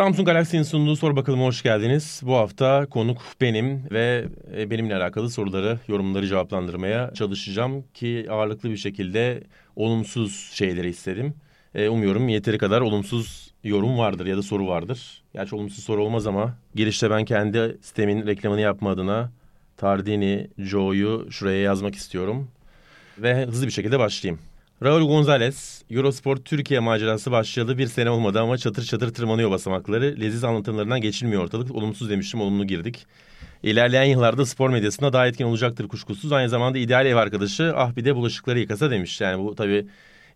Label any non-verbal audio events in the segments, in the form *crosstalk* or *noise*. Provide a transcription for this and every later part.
Samsung Galaxy'nin sunduğu Sor Bakalım hoş geldiniz. Bu hafta konuk benim ve e, benimle alakalı soruları, yorumları cevaplandırmaya çalışacağım ki ağırlıklı bir şekilde olumsuz şeyleri istedim. E, umuyorum yeteri kadar olumsuz yorum vardır ya da soru vardır. Gerçi olumsuz soru olmaz ama girişte ben kendi sitemin reklamını yapma adına Tardini, Joe'yu şuraya yazmak istiyorum. Ve hızlı bir şekilde başlayayım. Raul Gonzalez, Eurosport Türkiye macerası başlayalı bir sene olmadı ama çatır çatır tırmanıyor basamakları. Leziz anlatımlarından geçilmiyor ortalık. Olumsuz demiştim, olumlu girdik. İlerleyen yıllarda spor medyasında daha etkin olacaktır kuşkusuz. Aynı zamanda ideal ev arkadaşı ah bir de bulaşıkları yıkasa demiş. Yani bu tabii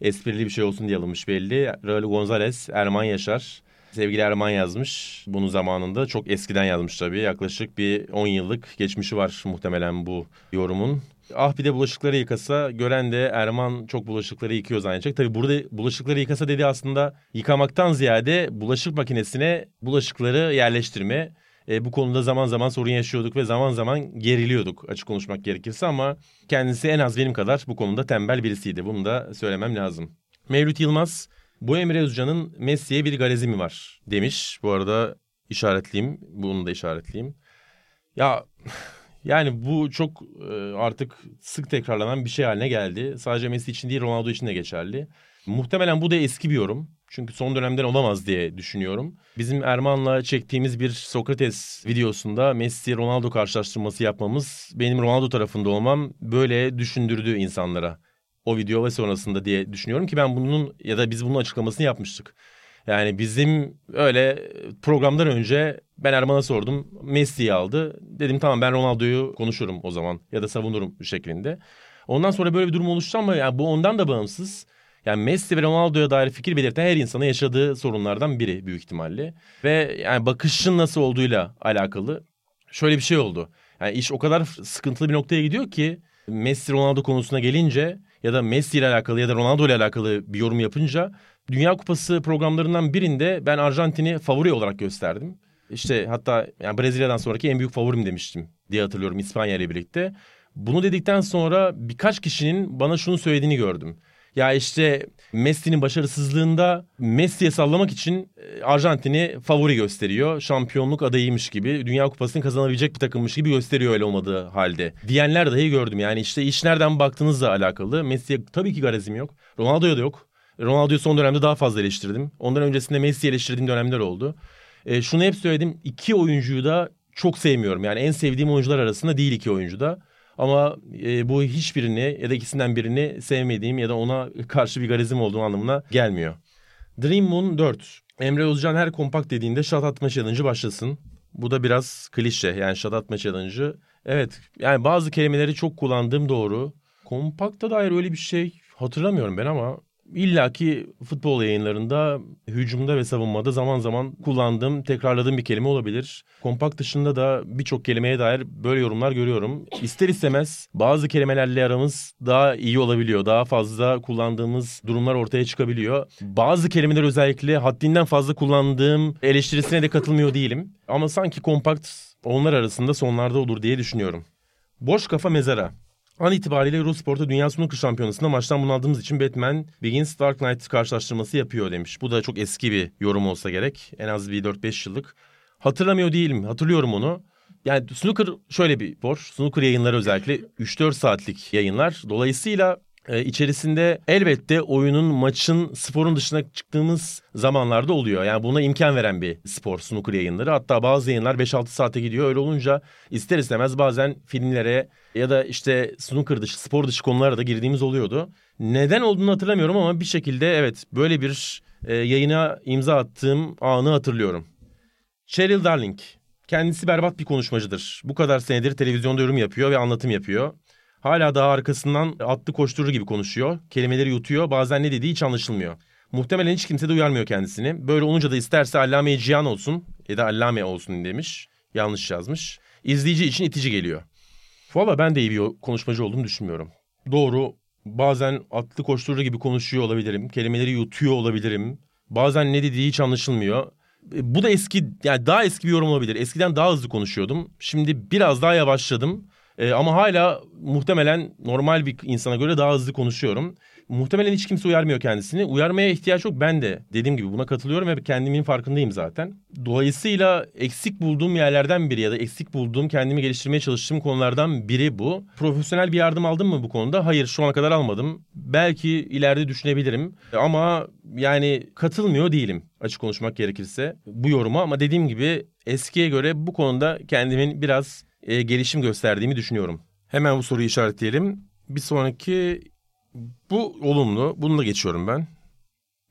esprili bir şey olsun diye alınmış belli. Raul Gonzalez, Erman Yaşar. Sevgili Erman yazmış bunun zamanında. Çok eskiden yazmış tabii. Yaklaşık bir 10 yıllık geçmişi var muhtemelen bu yorumun. Ah bir de bulaşıkları yıkasa gören de Erman çok bulaşıkları yıkıyor zannedecek. Tabii burada bulaşıkları yıkasa dedi aslında yıkamaktan ziyade bulaşık makinesine bulaşıkları yerleştirme. E, bu konuda zaman zaman sorun yaşıyorduk ve zaman zaman geriliyorduk açık konuşmak gerekirse ama kendisi en az benim kadar bu konuda tembel birisiydi. Bunu da söylemem lazım. Mevlüt Yılmaz, bu Emre Özcan'ın Messi'ye bir garezi mi var demiş. Bu arada işaretleyeyim, bunu da işaretleyeyim. Ya yani bu çok e, artık sık tekrarlanan bir şey haline geldi. Sadece Messi için değil Ronaldo için de geçerli. Muhtemelen bu da eski bir yorum. Çünkü son dönemden olamaz diye düşünüyorum. Bizim Erman'la çektiğimiz bir Sokrates videosunda Messi Ronaldo karşılaştırması yapmamız benim Ronaldo tarafında olmam böyle düşündürdü insanlara. O video ve sonrasında diye düşünüyorum ki ben bunun ya da biz bunun açıklamasını yapmıştık. Yani bizim öyle programdan önce ben Erman'a sordum. Messi'yi aldı. Dedim tamam ben Ronaldo'yu konuşurum o zaman ya da savunurum şeklinde. Ondan sonra böyle bir durum oluştu ama yani bu ondan da bağımsız. Yani Messi ve Ronaldo'ya dair fikir belirten her insana yaşadığı sorunlardan biri büyük ihtimalle. Ve yani bakışın nasıl olduğuyla alakalı şöyle bir şey oldu. Yani iş o kadar sıkıntılı bir noktaya gidiyor ki Messi Ronaldo konusuna gelince ya da Messi ile alakalı ya da Ronaldo ile alakalı bir yorum yapınca Dünya Kupası programlarından birinde ben Arjantin'i favori olarak gösterdim. İşte hatta yani Brezilya'dan sonraki en büyük favorim demiştim diye hatırlıyorum İspanya ile birlikte. Bunu dedikten sonra birkaç kişinin bana şunu söylediğini gördüm. Ya işte Messi'nin başarısızlığında Messi'ye sallamak için e, Arjantin'i favori gösteriyor. Şampiyonluk adayıymış gibi, Dünya Kupası'nı kazanabilecek bir takımmış gibi gösteriyor öyle olmadığı halde. Diyenler dahi gördüm. Yani işte iş nereden baktığınızla alakalı. Messi'ye tabii ki garezim yok. Ronaldo'ya da yok. Ronaldo'yu son dönemde daha fazla eleştirdim. Ondan öncesinde Messi'yi eleştirdiğim dönemler oldu. E, şunu hep söyledim. İki oyuncuyu da çok sevmiyorum. Yani en sevdiğim oyuncular arasında değil iki oyuncu da. Ama e, bu hiçbirini ya da ikisinden birini sevmediğim ya da ona karşı bir garizim olduğu anlamına gelmiyor. Dream Moon 4. Emre Özcan her kompakt dediğinde shot atma challenge'ı başlasın. Bu da biraz klişe yani shot atma challenge'ı. Evet yani bazı kelimeleri çok kullandığım doğru. Kompakta dair öyle bir şey hatırlamıyorum ben ama İlla ki futbol yayınlarında hücumda ve savunmada zaman zaman kullandığım, tekrarladığım bir kelime olabilir. Kompakt dışında da birçok kelimeye dair böyle yorumlar görüyorum. İster istemez bazı kelimelerle aramız daha iyi olabiliyor. Daha fazla kullandığımız durumlar ortaya çıkabiliyor. Bazı kelimeler özellikle haddinden fazla kullandığım eleştirisine de katılmıyor değilim. Ama sanki kompakt onlar arasında sonlarda olur diye düşünüyorum. Boş kafa mezara. An itibariyle Eurosport'ta Dünya Snooker Şampiyonası'nda maçtan bunaldığımız için Batman Begins Dark Knight karşılaştırması yapıyor demiş. Bu da çok eski bir yorum olsa gerek. En az bir 4-5 yıllık. Hatırlamıyor değilim. Hatırlıyorum onu. Yani snooker şöyle bir spor. Snooker yayınları özellikle 3-4 saatlik yayınlar. Dolayısıyla e, içerisinde elbette oyunun, maçın, sporun dışına çıktığımız zamanlarda oluyor. Yani buna imkan veren bir spor snooker yayınları. Hatta bazı yayınlar 5-6 saate gidiyor. Öyle olunca ister istemez bazen filmlere ya da işte snooker dışı, spor dışı konulara da girdiğimiz oluyordu. Neden olduğunu hatırlamıyorum ama bir şekilde evet böyle bir e, yayına imza attığım anı hatırlıyorum. Cheryl Darling. Kendisi berbat bir konuşmacıdır. Bu kadar senedir televizyonda yorum yapıyor ve anlatım yapıyor. Hala daha arkasından atlı koşturur gibi konuşuyor. Kelimeleri yutuyor. Bazen ne dediği hiç anlaşılmıyor. Muhtemelen hiç kimse de uyarmıyor kendisini. Böyle olunca da isterse Allame Cihan olsun ya da Allame olsun demiş. Yanlış yazmış. İzleyici için itici geliyor. Valla ben de iyi bir konuşmacı olduğumu düşünmüyorum. Doğru bazen atlı koşturur gibi konuşuyor olabilirim. Kelimeleri yutuyor olabilirim. Bazen ne dediği hiç anlaşılmıyor. E, bu da eski yani daha eski bir yorum olabilir. Eskiden daha hızlı konuşuyordum. Şimdi biraz daha yavaşladım. E, ama hala muhtemelen normal bir insana göre daha hızlı konuşuyorum. Muhtemelen hiç kimse uyarmıyor kendisini. Uyarmaya ihtiyaç yok. Ben de dediğim gibi buna katılıyorum ve kendimin farkındayım zaten. Dolayısıyla eksik bulduğum yerlerden biri ya da eksik bulduğum kendimi geliştirmeye çalıştığım konulardan biri bu. Profesyonel bir yardım aldım mı bu konuda? Hayır şu ana kadar almadım. Belki ileride düşünebilirim. Ama yani katılmıyor değilim açık konuşmak gerekirse bu yoruma. Ama dediğim gibi eskiye göre bu konuda kendimin biraz e, gelişim gösterdiğimi düşünüyorum. Hemen bu soruyu işaretleyelim. Bir sonraki bu olumlu. Bunu da geçiyorum ben.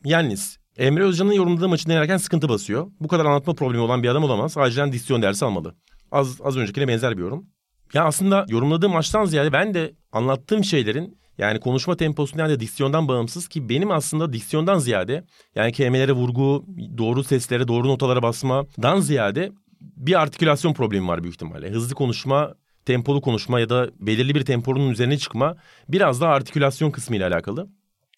Yannis. Emre Özcan'ın yorumladığı maçı denerken sıkıntı basıyor. Bu kadar anlatma problemi olan bir adam olamaz. Acilen diksiyon dersi almalı. Az, az öncekine benzer bir yorum. Ya aslında yorumladığım maçtan ziyade ben de anlattığım şeylerin yani konuşma temposundan ya diksiyondan bağımsız ki benim aslında diksiyondan ziyade yani kelimelere vurgu, doğru seslere, doğru notalara basmadan ziyade bir artikülasyon problemi var büyük ihtimalle. Hızlı konuşma tempolu konuşma ya da belirli bir temponun üzerine çıkma biraz daha artikülasyon kısmı ile alakalı.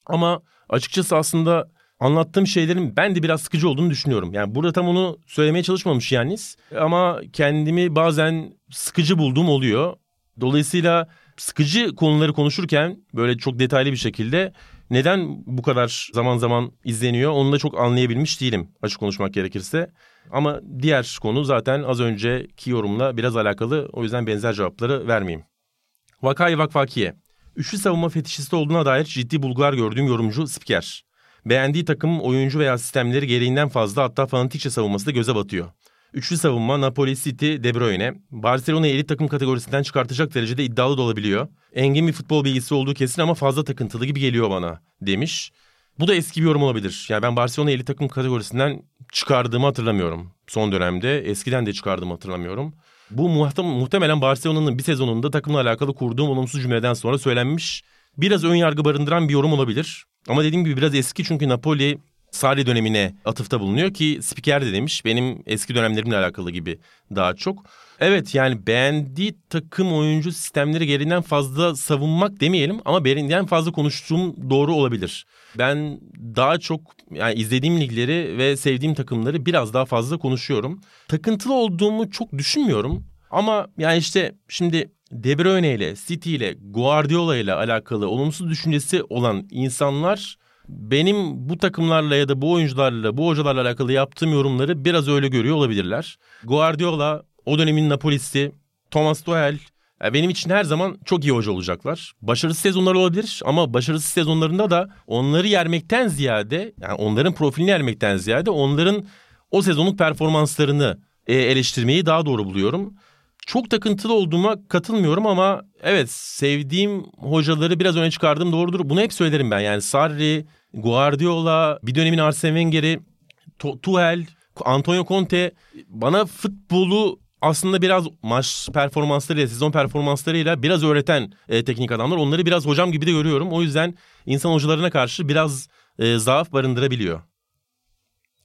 Ama açıkçası aslında anlattığım şeylerin ben de biraz sıkıcı olduğunu düşünüyorum. Yani burada tam onu söylemeye çalışmamış Yannis ama kendimi bazen sıkıcı bulduğum oluyor. Dolayısıyla sıkıcı konuları konuşurken böyle çok detaylı bir şekilde neden bu kadar zaman zaman izleniyor onu da çok anlayabilmiş değilim açık konuşmak gerekirse. Ama diğer konu zaten az önceki yorumla biraz alakalı. O yüzden benzer cevapları vermeyeyim. Vakay Vakfakiye. Üçlü savunma fetişisti olduğuna dair ciddi bulgular gördüğüm yorumcu spiker. Beğendiği takım oyuncu veya sistemleri gereğinden fazla hatta fanatikçe savunması da göze batıyor. Üçlü savunma Napoli, City, De Bruyne. Barcelona elit takım kategorisinden çıkartacak derecede iddialı da olabiliyor. Engin bir futbol bilgisi olduğu kesin ama fazla takıntılı gibi geliyor bana demiş. Bu da eski bir yorum olabilir. Yani ben Barcelona elit takım kategorisinden çıkardığımı hatırlamıyorum. Son dönemde eskiden de çıkardığımı hatırlamıyorum. Bu muhtemelen Barcelona'nın bir sezonunda takımla alakalı kurduğum olumsuz cümleden sonra söylenmiş. Biraz ön yargı barındıran bir yorum olabilir. Ama dediğim gibi biraz eski çünkü Napoli Sarri dönemine atıfta bulunuyor ki spiker de demiş benim eski dönemlerimle alakalı gibi daha çok. Evet yani beğendiği takım oyuncu sistemleri gereğinden fazla savunmak demeyelim ama gereğinden fazla konuştuğum doğru olabilir. Ben daha çok yani izlediğim ligleri ve sevdiğim takımları biraz daha fazla konuşuyorum. Takıntılı olduğumu çok düşünmüyorum ama yani işte şimdi De Bruyne ile City ile Guardiola ile alakalı olumsuz düşüncesi olan insanlar benim bu takımlarla ya da bu oyuncularla, bu hocalarla alakalı yaptığım yorumları biraz öyle görüyor olabilirler. Guardiola o dönemin Napolisi, Thomas Tuchel benim için her zaman çok iyi hoca olacaklar. Başarısız sezonlar olabilir ama başarısız sezonlarında da onları yermekten ziyade yani onların profilini yermekten ziyade onların o sezonluk performanslarını e, eleştirmeyi daha doğru buluyorum. Çok takıntılı olduğuma katılmıyorum ama evet sevdiğim hocaları biraz öne çıkardım doğrudur. Bunu hep söylerim ben yani Sarri, Guardiola, bir dönemin Arsene Wenger'i, Tuchel, Antonio Conte bana futbolu aslında biraz maç performanslarıyla, sezon performanslarıyla biraz öğreten e, teknik adamlar. Onları biraz hocam gibi de görüyorum. O yüzden insan hocalarına karşı biraz e, zaaf barındırabiliyor.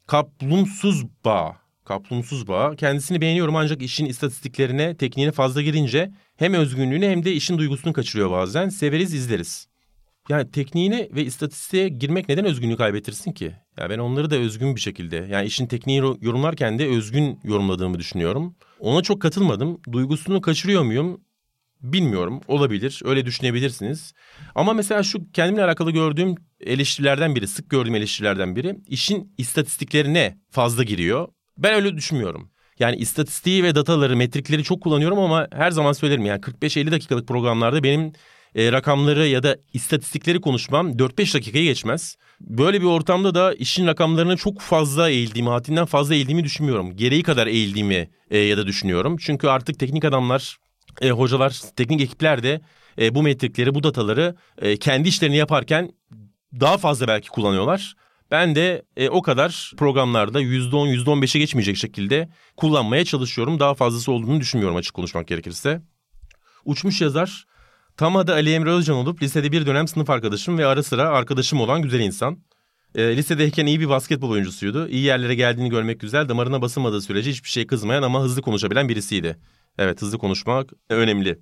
Kaplumsuz bağ. Kaplumsuz bağ. Kendisini beğeniyorum ancak işin istatistiklerine, tekniğine fazla girince hem özgünlüğünü hem de işin duygusunu kaçırıyor bazen. Severiz, izleriz. Yani tekniğine ve istatistiğe girmek neden özgünlüğü kaybettirsin ki? Ya ben onları da özgün bir şekilde yani işin tekniği yorumlarken de özgün yorumladığımı düşünüyorum. Ona çok katılmadım. Duygusunu kaçırıyor muyum? Bilmiyorum. Olabilir. Öyle düşünebilirsiniz. Ama mesela şu kendimle alakalı gördüğüm eleştirilerden biri, sık gördüğüm eleştirilerden biri işin istatistiklerine fazla giriyor. Ben öyle düşünmüyorum. Yani istatistiği ve dataları, metrikleri çok kullanıyorum ama her zaman söylerim yani 45-50 dakikalık programlarda benim e, rakamları ya da istatistikleri konuşmam 4-5 dakikayı geçmez. Böyle bir ortamda da işin rakamlarına çok fazla eğildiğimi, haddinden fazla eğildiğimi düşünmüyorum. Gereği kadar eğildiğimi e, ya da düşünüyorum. Çünkü artık teknik adamlar, e, hocalar, teknik ekipler de e, bu metrikleri, bu dataları e, kendi işlerini yaparken daha fazla belki kullanıyorlar. Ben de e, o kadar programlarda %10, %15'e geçmeyecek şekilde kullanmaya çalışıyorum. Daha fazlası olduğunu düşünmüyorum açık konuşmak gerekirse. Uçmuş yazar Tam adı Ali Emre Özcan olup lisede bir dönem sınıf arkadaşım ve ara sıra arkadaşım olan güzel insan. E, lisedeyken iyi bir basketbol oyuncusuydu. İyi yerlere geldiğini görmek güzel. Damarına basılmadığı sürece hiçbir şey kızmayan ama hızlı konuşabilen birisiydi. Evet hızlı konuşmak önemli.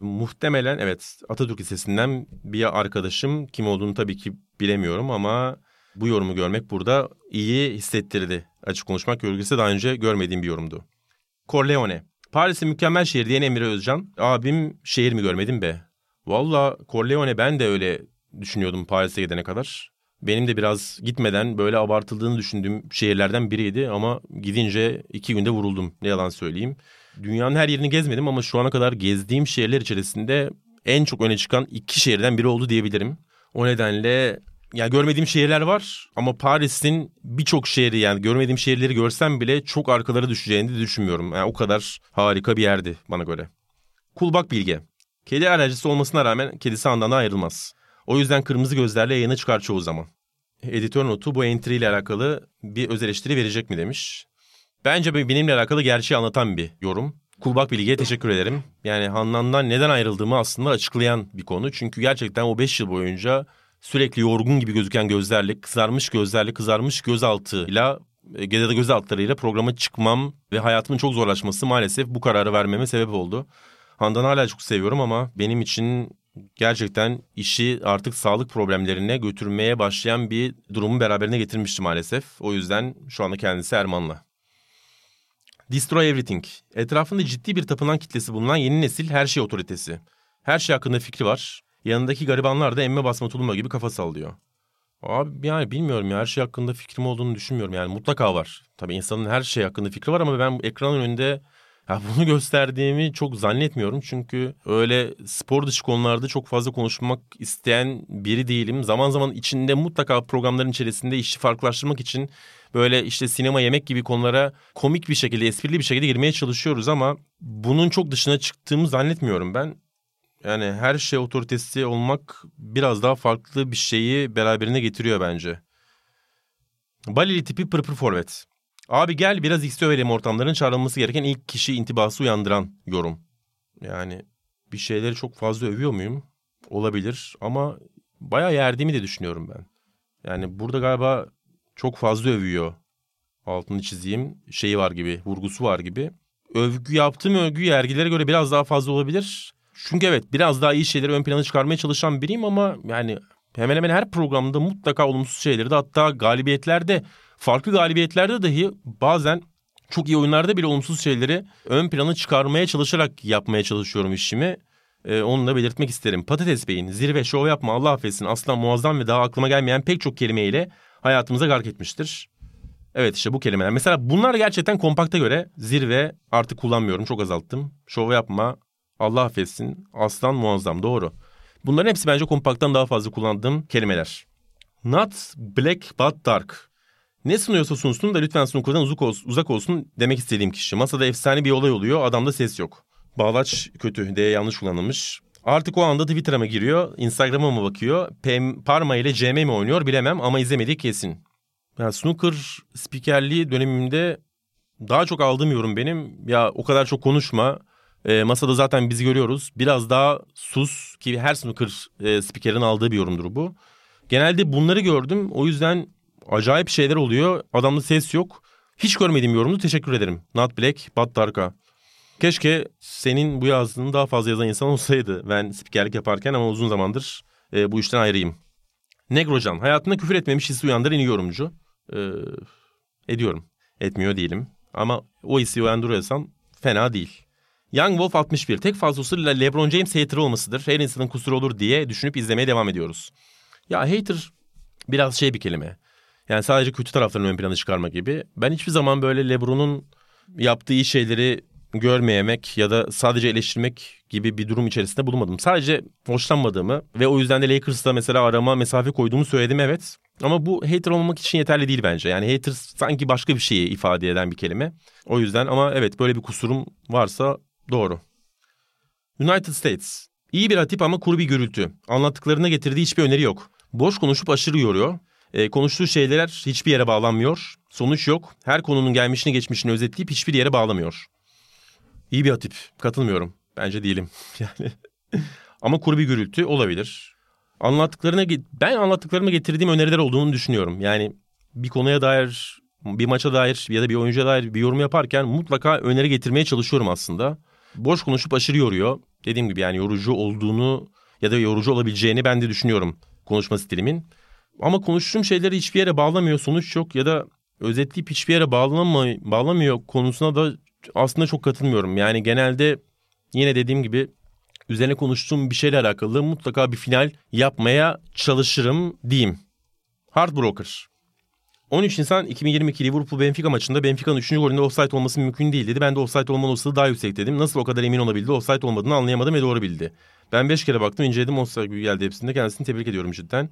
Muhtemelen evet Atatürk Lisesi'nden bir arkadaşım kim olduğunu tabii ki bilemiyorum ama bu yorumu görmek burada iyi hissettirdi. Açık konuşmak gerekirse daha önce görmediğim bir yorumdu. Corleone. Paris'in mükemmel şehir diyen Emre Özcan. Abim şehir mi görmedim be? Valla Corleone ben de öyle düşünüyordum Paris'e gidene kadar. Benim de biraz gitmeden böyle abartıldığını düşündüğüm şehirlerden biriydi ama gidince iki günde vuruldum ne yalan söyleyeyim. Dünyanın her yerini gezmedim ama şu ana kadar gezdiğim şehirler içerisinde en çok öne çıkan iki şehirden biri oldu diyebilirim. O nedenle ya görmediğim şehirler var ama Paris'in birçok şehri yani görmediğim şehirleri görsem bile çok arkalara düşeceğini düşünmüyorum. Yani o kadar harika bir yerdi bana göre. Kulbak Bilge. Kedi alerjisi olmasına rağmen kedisi andan ayrılmaz. O yüzden kırmızı gözlerle yayına çıkar çoğu zaman. Editör notu bu entry ile alakalı bir öz eleştiri verecek mi demiş. Bence benimle alakalı gerçeği anlatan bir yorum. Kulbak Bilge'ye teşekkür ederim. Yani Hannan'dan neden ayrıldığımı aslında açıklayan bir konu. Çünkü gerçekten o 5 yıl boyunca sürekli yorgun gibi gözüken gözlerle, kızarmış gözlerle, kızarmış gözaltıyla ya da gözaltlarıyla programa çıkmam ve hayatımın çok zorlaşması maalesef bu kararı vermeme sebep oldu. Handan'ı hala çok seviyorum ama benim için gerçekten işi artık sağlık problemlerine götürmeye başlayan bir durumu beraberine getirmişti maalesef. O yüzden şu anda kendisi Erman'la. Destroy Everything. Etrafında ciddi bir tapınan kitlesi bulunan yeni nesil her şey otoritesi. Her şey hakkında fikri var. Yanındaki garibanlar da emme basma tulumba gibi kafa sallıyor. Abi yani bilmiyorum ya her şey hakkında fikrim olduğunu düşünmüyorum yani mutlaka var. Tabii insanın her şey hakkında fikri var ama ben ekranın önünde ya *laughs* bunu gösterdiğimi çok zannetmiyorum. Çünkü öyle spor dışı konularda çok fazla konuşmak isteyen biri değilim. Zaman zaman içinde mutlaka programların içerisinde işi farklılaştırmak için böyle işte sinema yemek gibi konulara komik bir şekilde esprili bir şekilde girmeye çalışıyoruz ama bunun çok dışına çıktığımı zannetmiyorum ben. Yani her şey otoritesi olmak biraz daha farklı bir şeyi beraberine getiriyor bence. Balili tipi pırpır forvet. Abi gel biraz X'e övelim ortamların çağrılması gereken ilk kişi intibası uyandıran yorum. Yani bir şeyleri çok fazla övüyor muyum? Olabilir ama bayağı yerdiğimi de düşünüyorum ben. Yani burada galiba çok fazla övüyor. Altını çizeyim şeyi var gibi, vurgusu var gibi. Övgü yaptığım övgü yergilere göre biraz daha fazla olabilir. Çünkü evet biraz daha iyi şeyleri ön plana çıkarmaya çalışan biriyim ama yani hemen hemen her programda mutlaka olumsuz şeyleri de hatta galibiyetlerde farklı galibiyetlerde dahi bazen çok iyi oyunlarda bile olumsuz şeyleri ön plana çıkarmaya çalışarak yapmaya çalışıyorum işimi. Ee, onu da belirtmek isterim. Patates Bey'in zirve şov yapma Allah affetsin aslan muazzam ve daha aklıma gelmeyen pek çok kelimeyle hayatımıza gark etmiştir. Evet işte bu kelimeler. Mesela bunlar gerçekten kompakta göre zirve artık kullanmıyorum çok azalttım. Şov yapma Allah affetsin aslan muazzam doğru. Bunların hepsi bence kompakttan daha fazla kullandığım kelimeler. Not black but dark. Ne sunuyorsa sunsun da lütfen snooker'dan uzak olsun, uzak olsun demek istediğim kişi. Masada efsane bir olay oluyor adamda ses yok. Bağlaç kötü D yanlış kullanılmış. Artık o anda Twitter'a mı giriyor, Instagram'a mı bakıyor, PM, Parma ile CM mi oynuyor bilemem ama izlemediği kesin. Yani snooker spikerliği dönemimde daha çok aldığım yorum benim. Ya o kadar çok konuşma. E, masada zaten bizi görüyoruz. Biraz daha sus ki her snooker e, spikerin aldığı bir yorumdur bu. Genelde bunları gördüm. O yüzden acayip şeyler oluyor. Adamda ses yok. Hiç görmediğim yorumdu. Teşekkür ederim. Not Black, Bat Darka. Keşke senin bu yazdığını daha fazla yazan insan olsaydı. Ben spikerlik yaparken ama uzun zamandır e, bu işten ayrıyım. Negrocan. Hayatında küfür etmemiş hissi uyandıran iyi yorumcu. E, ediyorum. Etmiyor değilim. Ama o hissi uyandırıyorsam fena değil. Young Wolf 61. Tek fazlası LeBron James hater olmasıdır. Her insanın kusuru olur diye düşünüp izlemeye devam ediyoruz. Ya hater biraz şey bir kelime. Yani sadece kötü taraflarını ön plana çıkarma gibi. Ben hiçbir zaman böyle LeBron'un yaptığı iyi şeyleri görmeyemek ya da sadece eleştirmek gibi bir durum içerisinde bulunmadım. Sadece hoşlanmadığımı ve o yüzden de Lakers'ta mesela arama mesafe koyduğumu söyledim evet. Ama bu hater olmamak için yeterli değil bence. Yani hater sanki başka bir şeyi ifade eden bir kelime. O yüzden ama evet böyle bir kusurum varsa doğru. United States. İyi bir hatip ama kuru bir gürültü. Anlattıklarına getirdiği hiçbir öneri yok. Boş konuşup aşırı yoruyor. E, konuştuğu şeyler hiçbir yere bağlanmıyor. Sonuç yok. Her konunun gelmişini geçmişini özetleyip hiçbir yere bağlamıyor. İyi bir hatip. Katılmıyorum. Bence değilim. *laughs* Yani ama kuru bir gürültü olabilir. Anlattıklarına ben anlattıklarıma getirdiğim öneriler olduğunu düşünüyorum. Yani bir konuya dair, bir maça dair ya da bir oyuncuya dair bir yorum yaparken mutlaka öneri getirmeye çalışıyorum aslında. Boş konuşup aşırı yoruyor. Dediğim gibi yani yorucu olduğunu ya da yorucu olabileceğini ben de düşünüyorum konuşma stilimin. Ama konuştuğum şeyleri hiçbir yere bağlamıyor, sonuç yok ya da özetleyip hiçbir yere bağlamay bağlamıyor konusuna da aslında çok katılmıyorum. Yani genelde yine dediğim gibi üzerine konuştuğum bir şeyle alakalı mutlaka bir final yapmaya çalışırım diyeyim. Heartbroker. 13 Nisan 2022 Liverpool Benfica maçında Benfica'nın 3. golünde offside olması mümkün değil dedi. Ben de offside olma olasılığı daha yüksek dedim. Nasıl o kadar emin olabildi? Offside olmadığını anlayamadım ve doğru bildi. Ben 5 kere baktım inceledim offside gibi geldi hepsinde. Kendisini tebrik ediyorum cidden.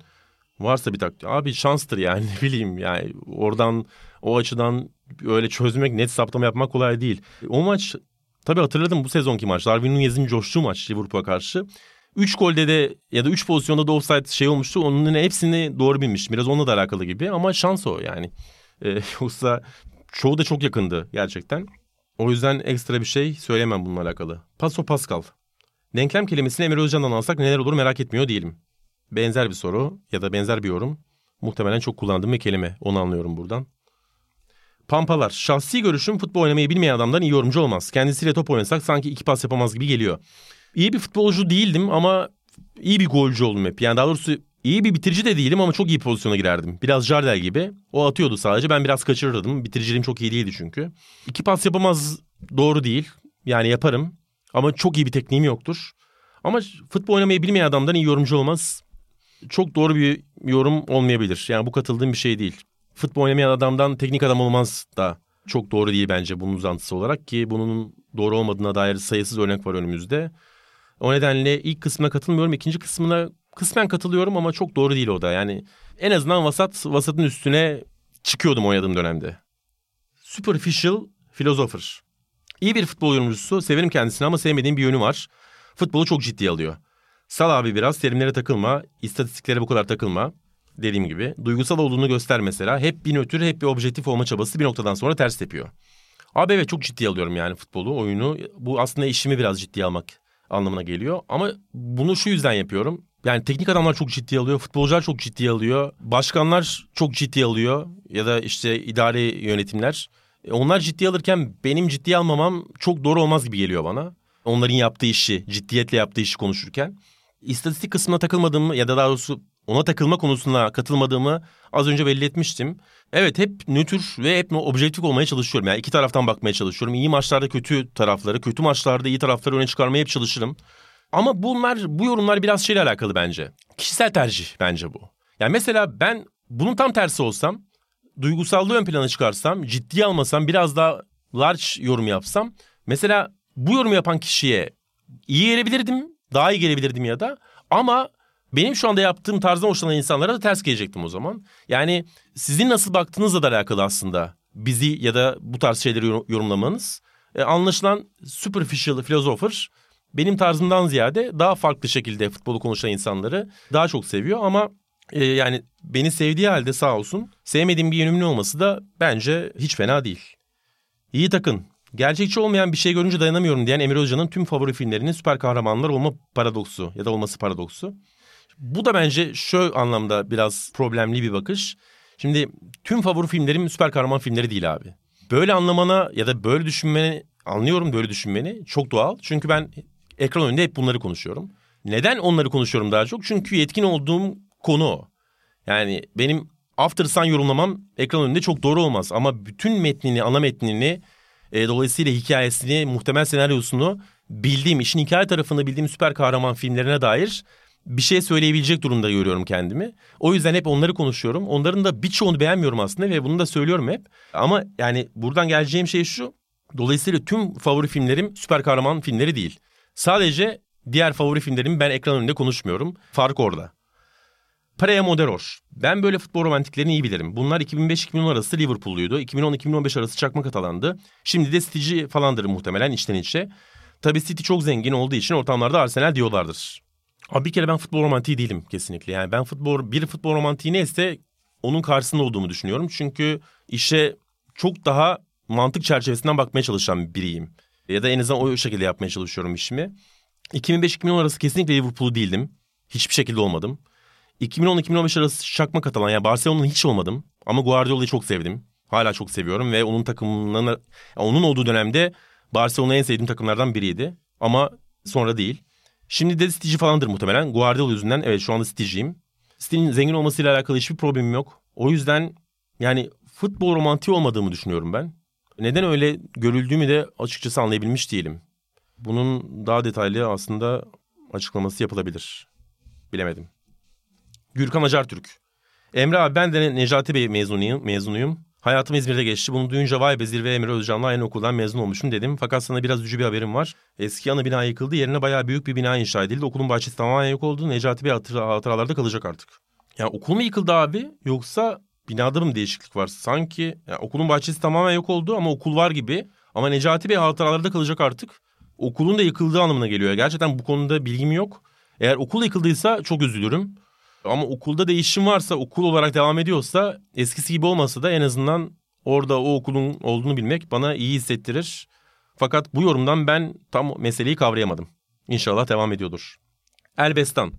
Varsa bir taktik. Abi şanstır yani *laughs* ne bileyim yani oradan o açıdan öyle çözmek net saptama yapmak kolay değil. O maç tabii hatırladım bu sezonki maç. Darwin Nunez'in coştuğu maç Liverpool'a karşı. 3 golde de ya da 3 pozisyonda da offside şey olmuştu. Onun hepsini doğru bilmiş. Biraz onunla da alakalı gibi ama şans o yani. *laughs* Ee, yoksa çoğu da çok yakındı gerçekten. O yüzden ekstra bir şey söyleyemem bununla alakalı. Paso Pascal. Denklem kelimesini Emre Özcan'dan alsak neler olur merak etmiyor değilim. Benzer bir soru ya da benzer bir yorum. Muhtemelen çok kullandığım bir kelime. Onu anlıyorum buradan. Pampalar. Şahsi görüşüm futbol oynamayı bilmeyen adamdan iyi yorumcu olmaz. Kendisiyle top oynasak sanki iki pas yapamaz gibi geliyor. İyi bir futbolcu değildim ama iyi bir golcü oldum hep. Yani daha doğrusu iyi bir bitirici de değilim ama çok iyi pozisyona girerdim. Biraz Jardel gibi. O atıyordu sadece ben biraz kaçırırdım. Bitiriciliğim çok iyi değildi çünkü. İki pas yapamaz doğru değil. Yani yaparım ama çok iyi bir tekniğim yoktur. Ama futbol oynamayı bilmeyen adamdan iyi yorumcu olmaz. Çok doğru bir yorum olmayabilir. Yani bu katıldığım bir şey değil. Futbol oynamayan adamdan teknik adam olmaz da çok doğru değil bence bunun uzantısı olarak ki bunun doğru olmadığına dair sayısız örnek var önümüzde. O nedenle ilk kısmına katılmıyorum. ikinci kısmına kısmen katılıyorum ama çok doğru değil o da. Yani en azından vasat vasatın üstüne çıkıyordum oynadığım dönemde. Superficial philosopher. İyi bir futbol yorumcusu. Severim kendisini ama sevmediğim bir yönü var. Futbolu çok ciddi alıyor. Sal abi biraz terimlere takılma, istatistiklere bu kadar takılma. Dediğim gibi duygusal olduğunu göster mesela. Hep bir nötr, hep bir objektif olma çabası bir noktadan sonra ters tepiyor. Abi evet çok ciddi alıyorum yani futbolu, oyunu. Bu aslında işimi biraz ciddi almak anlamına geliyor. Ama bunu şu yüzden yapıyorum. Yani teknik adamlar çok ciddi alıyor, futbolcular çok ciddi alıyor, başkanlar çok ciddi alıyor ya da işte idari yönetimler. E, onlar ciddi alırken benim ciddi almamam çok doğru olmaz gibi geliyor bana. Onların yaptığı işi, ciddiyetle yaptığı işi konuşurken. İstatistik kısmına takılmadığımı ya da daha doğrusu ona takılma konusuna katılmadığımı az önce belli etmiştim. Evet hep nötr ve hep objektif olmaya çalışıyorum. Yani iki taraftan bakmaya çalışıyorum. İyi maçlarda kötü tarafları, kötü maçlarda iyi tarafları öne çıkarmaya hep çalışırım. Ama bunlar, bu yorumlar biraz şeyle alakalı bence. Kişisel tercih bence bu. Yani mesela ben bunun tam tersi olsam, duygusallığı ön plana çıkarsam, ciddiye almasam, biraz daha large yorum yapsam. Mesela bu yorumu yapan kişiye iyi gelebilirdim, daha iyi gelebilirdim ya da. Ama benim şu anda yaptığım tarzdan hoşlanan insanlara da ters gelecektim o zaman. Yani sizin nasıl baktığınızla da alakalı aslında bizi ya da bu tarz şeyleri yorumlamanız. E, anlaşılan superficial philosopher benim tarzımdan ziyade daha farklı şekilde futbolu konuşan insanları daha çok seviyor ama e, yani beni sevdiği halde sağ olsun sevmediğim bir yönümün olması da bence hiç fena değil. İyi takın. Gerçekçi olmayan bir şey görünce dayanamıyorum diyen Emir Özcan'ın tüm favori filmlerinin süper kahramanlar olma paradoksu ya da olması paradoksu. Bu da bence şu anlamda biraz problemli bir bakış. Şimdi tüm favori filmlerim süper kahraman filmleri değil abi. Böyle anlamana ya da böyle düşünmeni anlıyorum böyle düşünmeni çok doğal. Çünkü ben ekran önünde hep bunları konuşuyorum. Neden onları konuşuyorum daha çok? Çünkü yetkin olduğum konu. Yani benim After Sun yorumlamam ekran önünde çok doğru olmaz. Ama bütün metnini, ana metnini, e, dolayısıyla hikayesini, muhtemel senaryosunu bildiğim, işin hikaye tarafını bildiğim süper kahraman filmlerine dair bir şey söyleyebilecek durumda görüyorum kendimi. O yüzden hep onları konuşuyorum. Onların da birçoğunu beğenmiyorum aslında ve bunu da söylüyorum hep. Ama yani buradan geleceğim şey şu. Dolayısıyla tüm favori filmlerim süper kahraman filmleri değil. Sadece diğer favori filmlerimi ben ekran önünde konuşmuyorum. Fark orada. Prea Moderor. Ben böyle futbol romantiklerini iyi bilirim. Bunlar 2005-2010 arası Liverpool'luydu. 2010-2015 arası çakma katalandı. Şimdi de City'ci falandır muhtemelen içten içe. Tabii City çok zengin olduğu için ortamlarda Arsenal diyorlardır. Abi bir kere ben futbol romantiği değilim kesinlikle. Yani ben futbol bir futbol romantiği neyse onun karşısında olduğumu düşünüyorum. Çünkü işe çok daha mantık çerçevesinden bakmaya çalışan biriyim. Ya da en azından o şekilde yapmaya çalışıyorum işimi. 2005-2010 arası kesinlikle Liverpool'u değildim. Hiçbir şekilde olmadım. 2010-2015 arası çakma katılan yani Barcelona'nın hiç olmadım. Ama Guardiola'yı çok sevdim. Hala çok seviyorum ve onun takımlarına onun olduğu dönemde Barcelona en sevdiğim takımlardan biriydi. Ama sonra değil. Şimdi de City'ci falandır muhtemelen. Guardiola yüzünden evet şu anda City'ciyim. City'nin zengin olmasıyla alakalı hiçbir problemim yok. O yüzden yani futbol romantiği olmadığımı düşünüyorum ben. Neden öyle görüldüğümü de açıkçası anlayabilmiş değilim. Bunun daha detaylı aslında açıklaması yapılabilir. Bilemedim. Gürkan Acartürk. Emre abi ben de Necati Bey mezunuyum. mezunuyum. Hayatım İzmir'de geçti. Bunu duyunca vay be zirve Emre Özcan'la aynı okuldan mezun olmuşum dedim. Fakat sana biraz üzücü bir haberim var. Eski ana bina yıkıldı. Yerine bayağı büyük bir bina inşa edildi. Okulun bahçesi tamamen yok oldu. Necati Bey hatır, hatıralarda kalacak artık. Yani okul mu yıkıldı abi yoksa binada mı değişiklik var? Sanki yani okulun bahçesi tamamen yok oldu ama okul var gibi. Ama Necati Bey hatıralarda kalacak artık. Okulun da yıkıldığı anlamına geliyor. Gerçekten bu konuda bilgim yok. Eğer okul yıkıldıysa çok üzülürüm. Ama okulda değişim varsa, okul olarak devam ediyorsa eskisi gibi olmasa da en azından orada o okulun olduğunu bilmek bana iyi hissettirir. Fakat bu yorumdan ben tam meseleyi kavrayamadım. İnşallah devam ediyordur. Elbestan.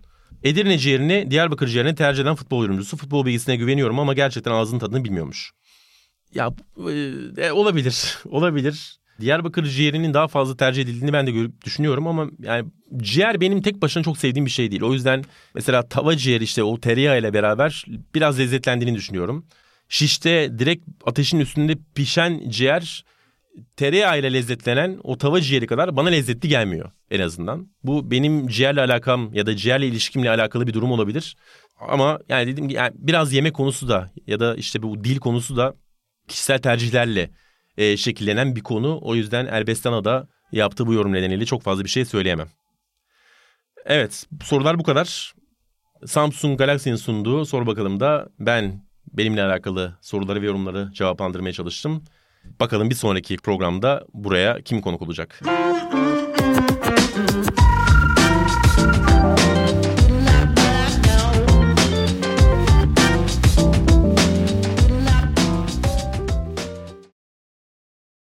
Edirne ciğerini Diyarbakır ciğerini tercih eden futbol yorumcusu. Futbol bilgisine güveniyorum ama gerçekten ağzının tadını bilmiyormuş. Ya e, e olabilir, *laughs* olabilir. Diyarbakır ciğerinin daha fazla tercih edildiğini ben de görüp düşünüyorum ama yani ciğer benim tek başına çok sevdiğim bir şey değil. O yüzden mesela tava ciğer işte o tereyağı ile beraber biraz lezzetlendiğini düşünüyorum. Şişte direkt ateşin üstünde pişen ciğer tereyağı ile lezzetlenen o tava ciğeri kadar bana lezzetli gelmiyor en azından. Bu benim ciğerle alakam ya da ciğerle ilişkimle alakalı bir durum olabilir. Ama yani dedim ki yani biraz yemek konusu da ya da işte bu dil konusu da kişisel tercihlerle e, şekillenen bir konu. O yüzden Elbestan'a da yaptığı bu yorum nedeniyle çok fazla bir şey söyleyemem. Evet sorular bu kadar. Samsung Galaxy'nin sunduğu soru bakalım da ben benimle alakalı soruları ve yorumları cevaplandırmaya çalıştım. Bakalım bir sonraki programda buraya kim konuk olacak?